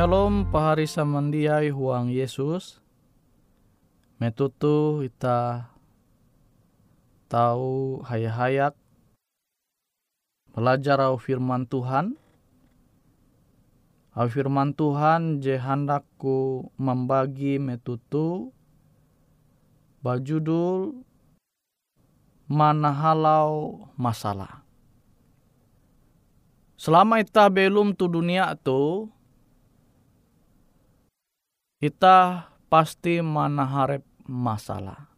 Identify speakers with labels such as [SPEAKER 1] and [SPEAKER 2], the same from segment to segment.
[SPEAKER 1] Shalom pahari samandiai huang Yesus. Metutu kita tahu hayak-hayak belajar au firman Tuhan. Au firman Tuhan je handakku membagi metutu bajudul mana halau masalah. Selama kita belum tu dunia tu, kita pasti mana harap masalah.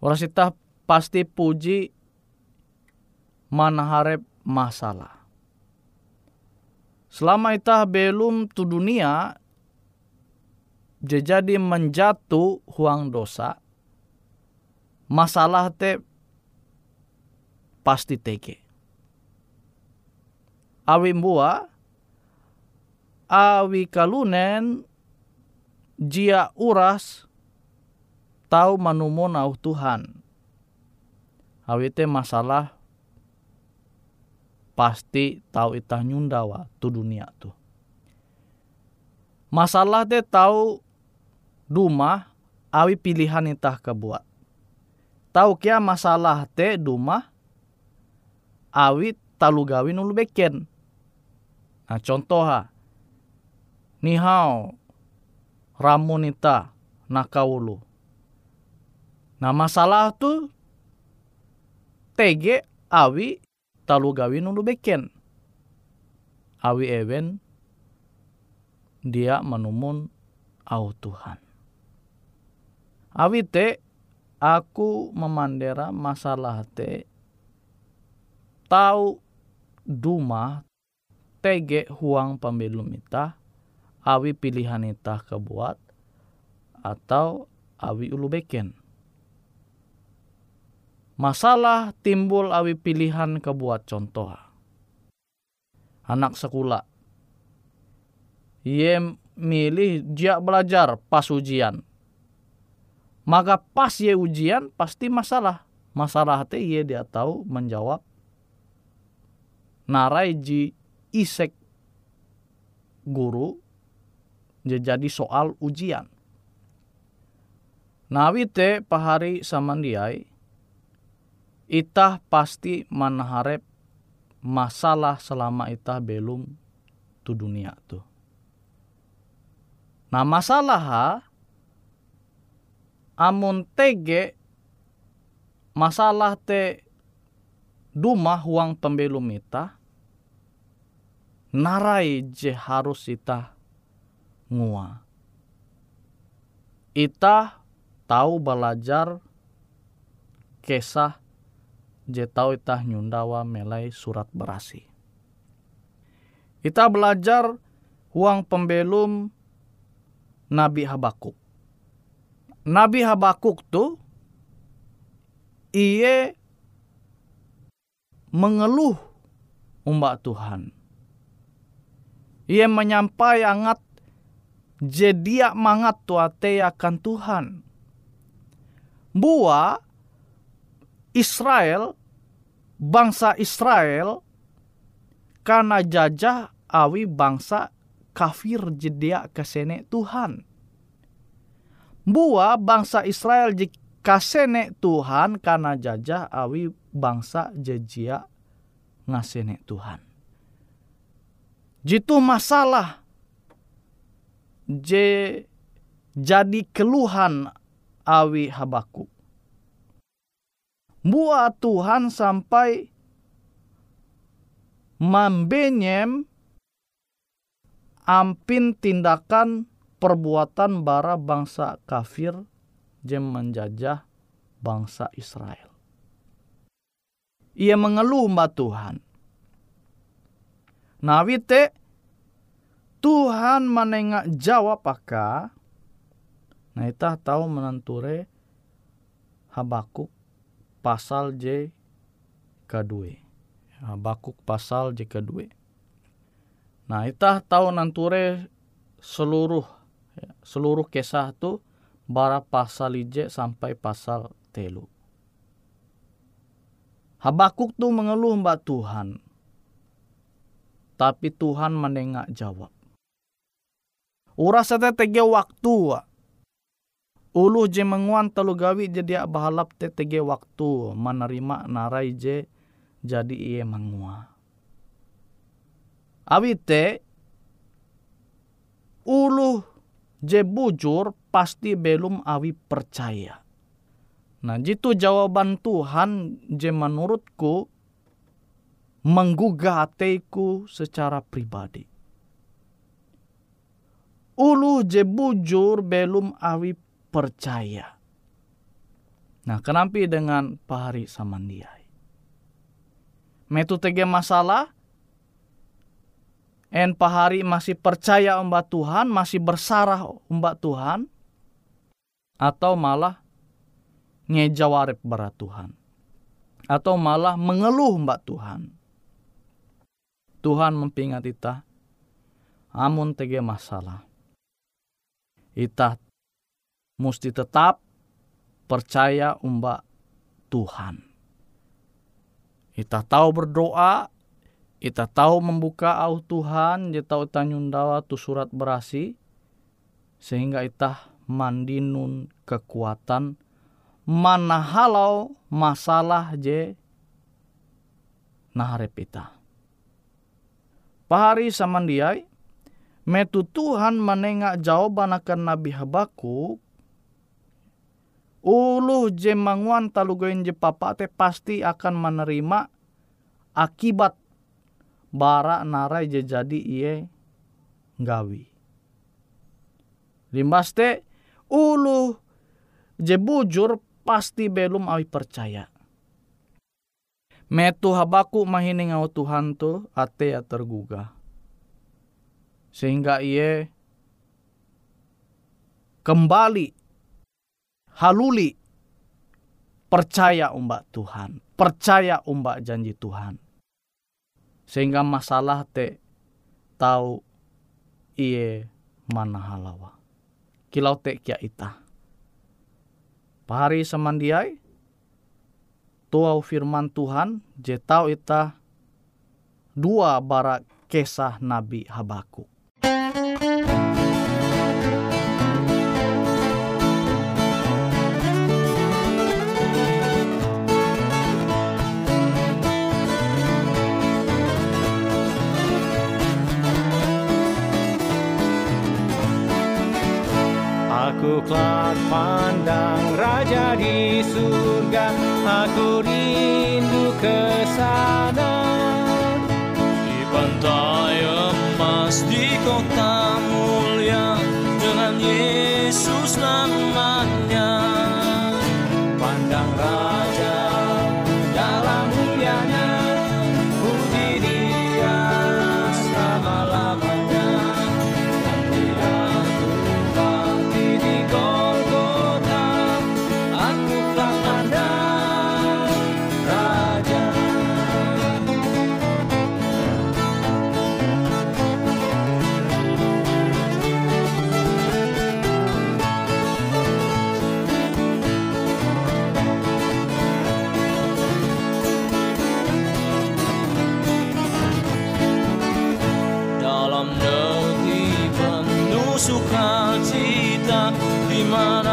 [SPEAKER 1] Orang kita pasti puji mana harap masalah. Selama kita belum tu dunia, jadi menjatuh huang dosa, masalah te pasti teke. Awi mbua, awi kalunen, jia uras, tahu manumon au Tuhan. Awi te masalah pasti tahu itah nyundawa tu dunia tu. Masalah te tahu duma awi pilihan itah kebuat. Tahu kia masalah te duma awi talu gawin ulu beken. Nah contoh ha. Nihau ramunita nakaulu. Nah masalah tu tege awi talu gawin ulu beken. Awi ewen dia menumun au Tuhan. Awi te aku memandera masalah te tahu duma tege huang pembelum ita awi pilihan ita kebuat atau awi ulu beken. Masalah timbul awi pilihan kebuat contoh. Anak sekolah. Ia milih dia belajar pas ujian maka pas ye ujian pasti masalah masalah te ye dia tahu menjawab narai ji isek guru jadi soal ujian nawi te pahari samandiai itah pasti manharep masalah selama itah belum tu dunia tu. Nah masalah ha, amun tege masalah te duma huang pembelum ita narai je harus ita ngua. Ita tahu belajar kesah je tahu ita nyundawa melai surat berasi. Ita belajar huang pembelum Nabi Habakuk. Nabi Habakuk tuh iye mengeluh umbak Tuhan. Ia menyampai angat jedia mangat tuate akan Tuhan. Bua Israel, bangsa Israel, karena jajah awi bangsa kafir jedia kesene Tuhan Bua bangsa Israel jika sene Tuhan karena jajah awi bangsa jejia ngasene Tuhan. Jitu masalah je jadi keluhan awi habaku. Bua Tuhan sampai membenyem ampin tindakan perbuatan bara bangsa kafir jem menjajah bangsa Israel. Ia mengeluh mbak Tuhan. Nawi te Tuhan menengak jawab apa? Nah itah tahu menenture Habakuk pasal J kedua. Habakuk pasal J kedua. Nah itah tahu nanture seluruh Ya, seluruh kisah itu bara pasal ije sampai pasal telu. Habakuk tuh mengeluh mbak Tuhan. Tapi Tuhan menengak jawab. Ura te tege waktu. Ulu je menguan telu gawi jadi bahalap te waktu menerima narai je jadi iye mengua. Awi te ulu je bujur pasti belum awi percaya. Nah, jitu jawaban Tuhan je menurutku menggugah hatiku secara pribadi. Ulu je bujur belum awi percaya. Nah, kenapa dengan pahari samandiai? Metu tege masalah, en pahari masih percaya umbat Tuhan, masih bersarah umbat Tuhan, atau malah ngejawarep berat Tuhan. Atau malah mengeluh mbak Tuhan. Tuhan mempingat kita, amun tege masalah. Ita mesti tetap percaya umba Tuhan. Ita tahu berdoa, ita tahu membuka au Tuhan, dia tahu tanyundawa tu surat berasi, sehingga ita mandinun kekuatan mana halau masalah je naharep ita. Pahari samandiai, metu Tuhan menengak jawaban akan Nabi Habakuk, uluh je manguan talugoin je papa pasti akan menerima akibat bara narai je jadi iye gawi. Limbas te ulu je bujur pasti belum awi percaya metu habaku mahining au Tuhan tu ate ya tergugah. Sehingga ia kembali haluli percaya umbak Tuhan, percaya umbak janji Tuhan. Sehingga masalah te tahu iye mana halawa. Kilau te kia ita. Pahari semandiai, tuau firman Tuhan je tau ita dua bara kisah Nabi Habakuk.
[SPEAKER 2] Aku kelak pandang Raja di surga Aku rindu ke sana.
[SPEAKER 3] Di pantai emas di kota mulia Dengan Yesus namanya
[SPEAKER 2] Di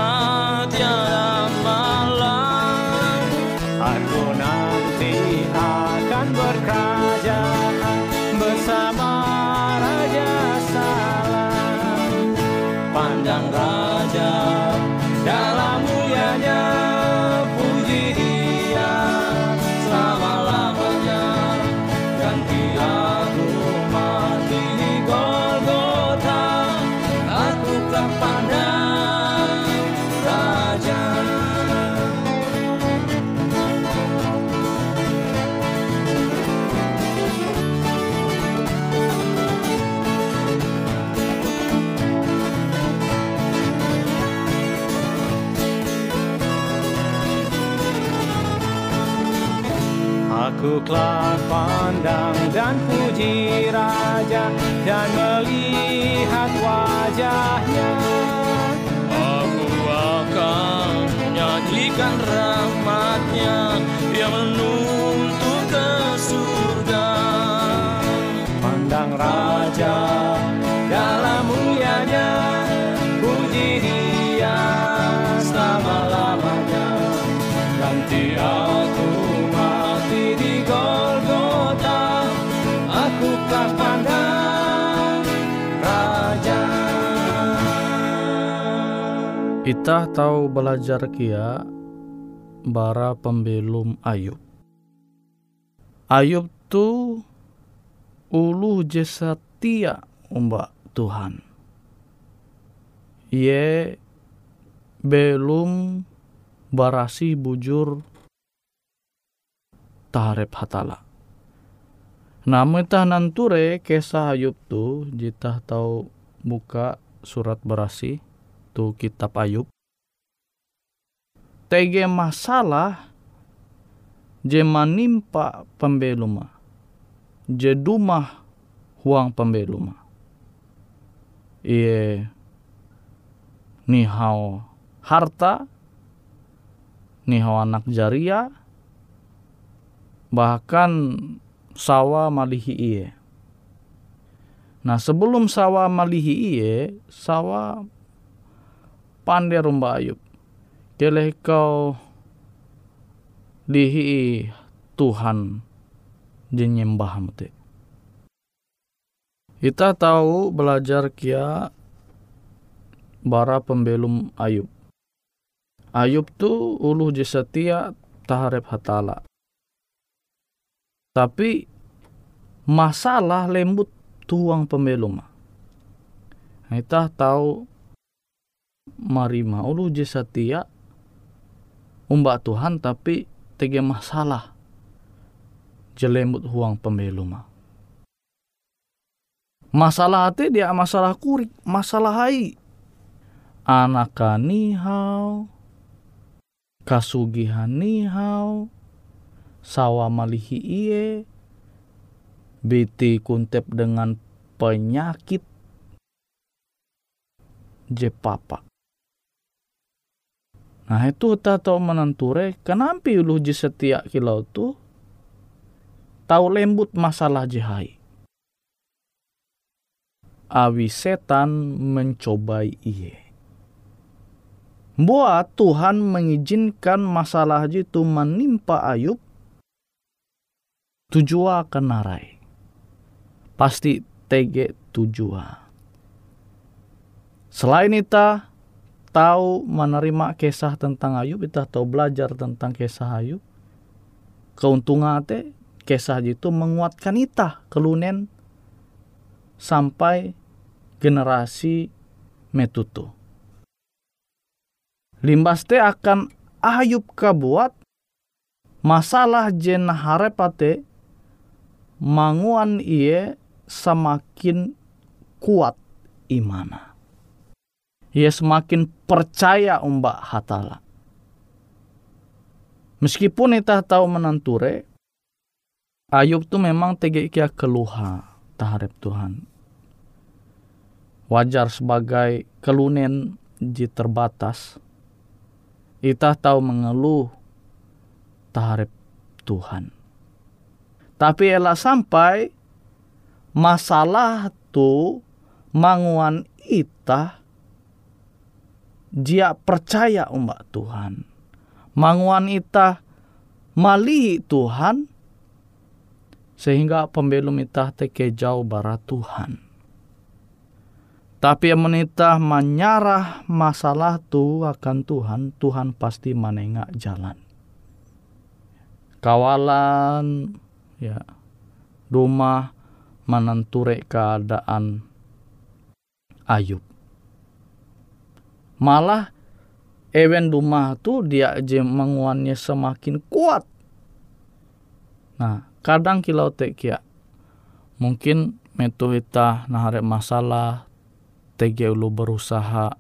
[SPEAKER 2] Aku kelak pandang dan puji Raja dan melihat wajahnya.
[SPEAKER 3] Aku akan menyanyikan rahmatnya Yang menuntun
[SPEAKER 1] Kita tahu belajar kia bara pembelum Ayub. Ayub tu ulu je setia umba Tuhan. Ye belum barasi bujur taharep hatala. Namun tah nanture kisah Ayub tu jita tahu buka surat berasi tu kitab Ayub. Tege masalah je manimpa pembeluma. Je dumah huang pembeluma. Ie nihau harta, nihau anak jaria, bahkan sawa malihi iye. Nah sebelum sawa malihi iye, sawa pandai rumba ayub. Keleh kau dihi Tuhan jenyembah mute. Kita tahu belajar kia bara pembelum Ayub. Ayub tu ulu je setia taharep hatala. Tapi masalah lembut tuang pembelum. Kita tahu marima ulu je setia umbak Tuhan tapi tege masalah jelembut huang pembelum. Masalah hati dia masalah kurik, masalah hai. Anaka nihau, kasugihan nihau, sawa malihi iye, biti kuntep dengan penyakit je papa. Nah itu tahu menenture kenapa ulu je setia kilau tu tahu lembut masalah jehai. Awi setan mencobai iye. Buat Tuhan mengizinkan masalah itu menimpa Ayub tujuan kenarai. Pasti tege tujuan. Selain itu, tahu menerima kisah tentang Ayub, kita tahu belajar tentang kisah Ayub. Keuntungan te kisah itu menguatkan kita kelunen sampai generasi metutu. Limbas te akan Ayub kabuat masalah jen harepate manguan iye semakin kuat imana. Ia semakin percaya umbak hatala. Meskipun kita tahu menanture, Ayub tu memang tege kia keluha taharep Tuhan. Wajar sebagai kelunen ji terbatas. Kita tahu mengeluh taharep Tuhan. Tapi elah sampai masalah tu manguan ita dia percaya umat Tuhan. Manguan ita mali Tuhan sehingga pembelum ita teke jauh barat Tuhan. Tapi yang menitah menyarah masalah tu akan Tuhan, Tuhan pasti menengak jalan. Kawalan, ya, rumah menenture keadaan Ayub. Malah ewen rumah tu dia aja menguannya semakin kuat. Nah, kadang kilau tek ya mungkin metu kita naharep masalah tege ulu berusaha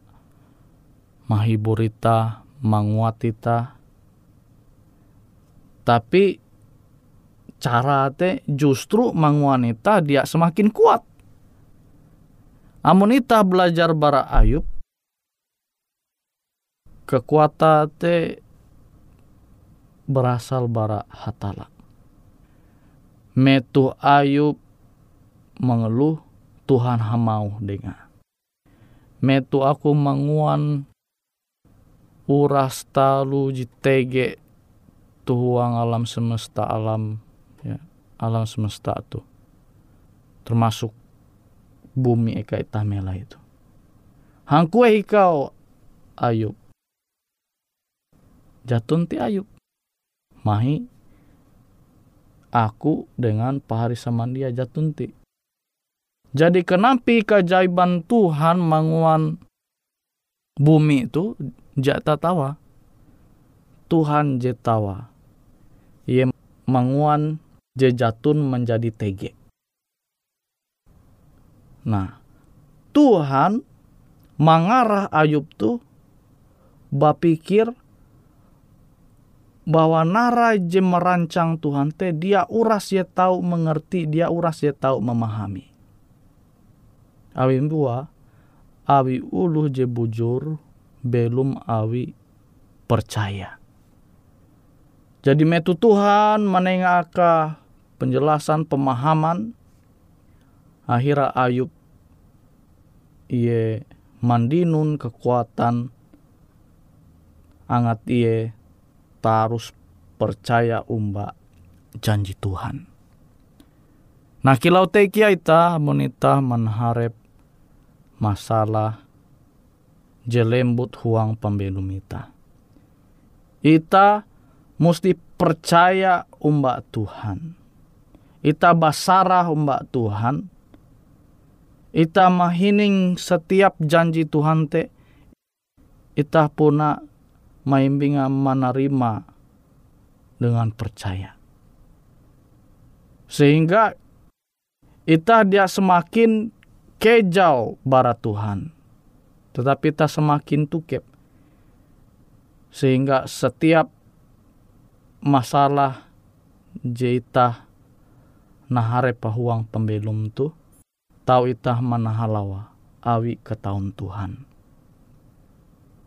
[SPEAKER 1] mahibur ita menguat ita tapi cara te justru menguanita dia semakin kuat amun ita belajar bara ayub kekuatan te berasal bara hatala metu Ayub mengeluh Tuhan hamau dengar. Metu aku menguan uras talu jitege tuhuang alam semesta alam ya, alam semesta tu termasuk bumi eka itamela itu. Hangkue ikau Ayub. Jatun ti Ayub. Mahi aku dengan pahari samandia jatun ti. Jadi kenapi keajaiban Tuhan manguan bumi itu jata tawa. Tuhan jetawa. Ia manguan jejatun menjadi tege. Nah, Tuhan mengarah Ayub tuh bapikir bahwa nara je merancang Tuhan teh dia uras ya tahu mengerti, dia uras ya tahu memahami. Awi bua, awi uluh je bujur, belum awi percaya. Jadi metu Tuhan menengaka penjelasan pemahaman akhirnya Ayub iye mandinun kekuatan angat iye tarus percaya umba janji Tuhan. Nah kilau tekia ita monita menharap masalah jelembut huang pembelum ita. Ita mesti percaya umbak Tuhan. Ita basarah umbak Tuhan. Ita mahining setiap janji Tuhan te. Ita puna maimbinga menerima dengan percaya. Sehingga ita dia semakin kejau bara Tuhan. Tetapi ita semakin tukep. Sehingga setiap masalah jeita nahare pahuang pembelum tu tau itah manahalawa awi ke tahun Tuhan.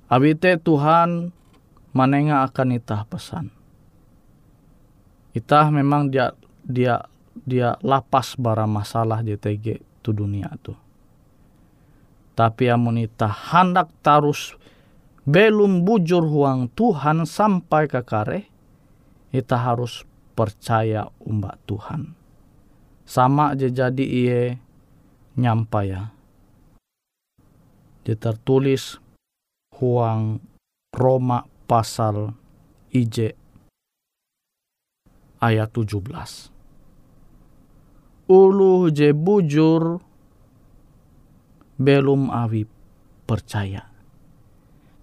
[SPEAKER 1] Awi te Tuhan manenga akan itah pesan. Itah memang dia dia dia lapas bara masalah JTG tu dunia tu. Tapi amun itah hendak tarus belum bujur huang Tuhan sampai ke kare, kita harus percaya umbak Tuhan. Sama aja jadi iye nyampa ya. Dia tertulis huang Roma pasal IJ ayat 17. Ulu je bujur belum awi percaya.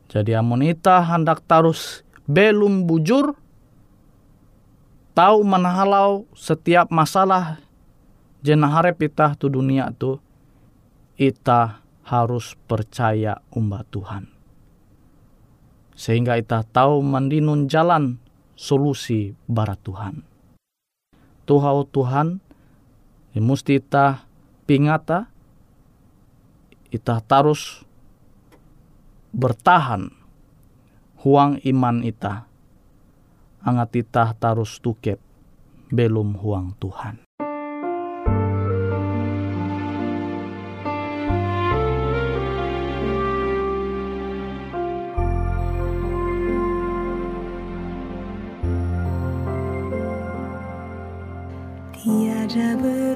[SPEAKER 1] Jadi amonita hendak tarus belum bujur tahu menahalau setiap masalah jenah harap itah tu dunia tu ita harus percaya umba Tuhan. Sehingga ita tahu mendinun jalan solusi barat Tuhan. Tuhau Tuhan, mesti ita pingata, ita tarus bertahan huang iman ita angat itah tarus tukep belum huang Tuhan.
[SPEAKER 4] Double.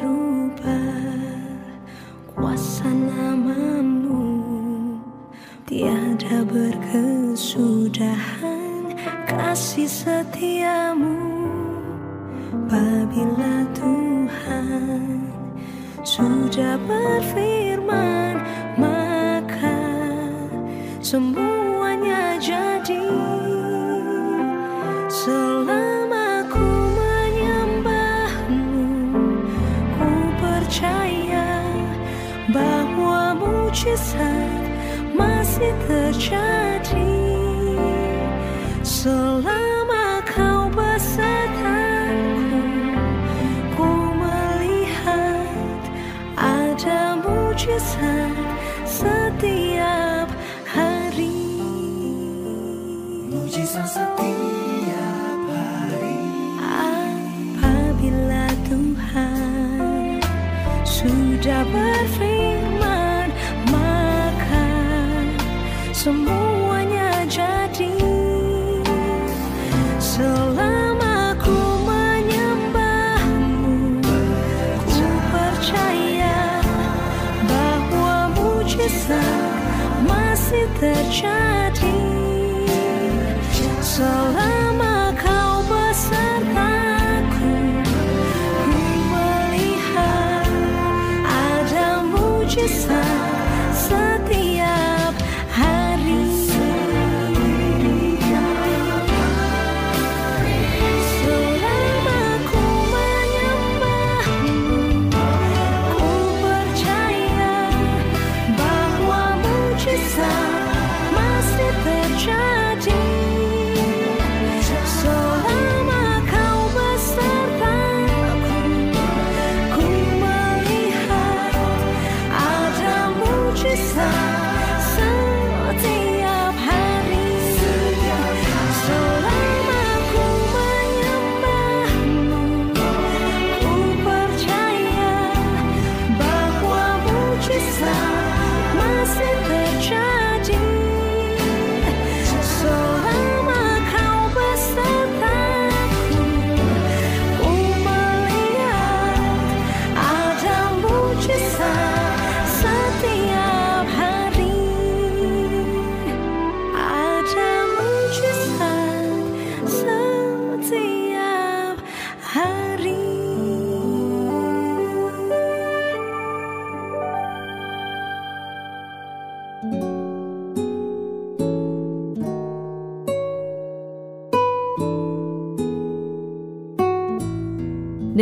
[SPEAKER 4] Terjadi selama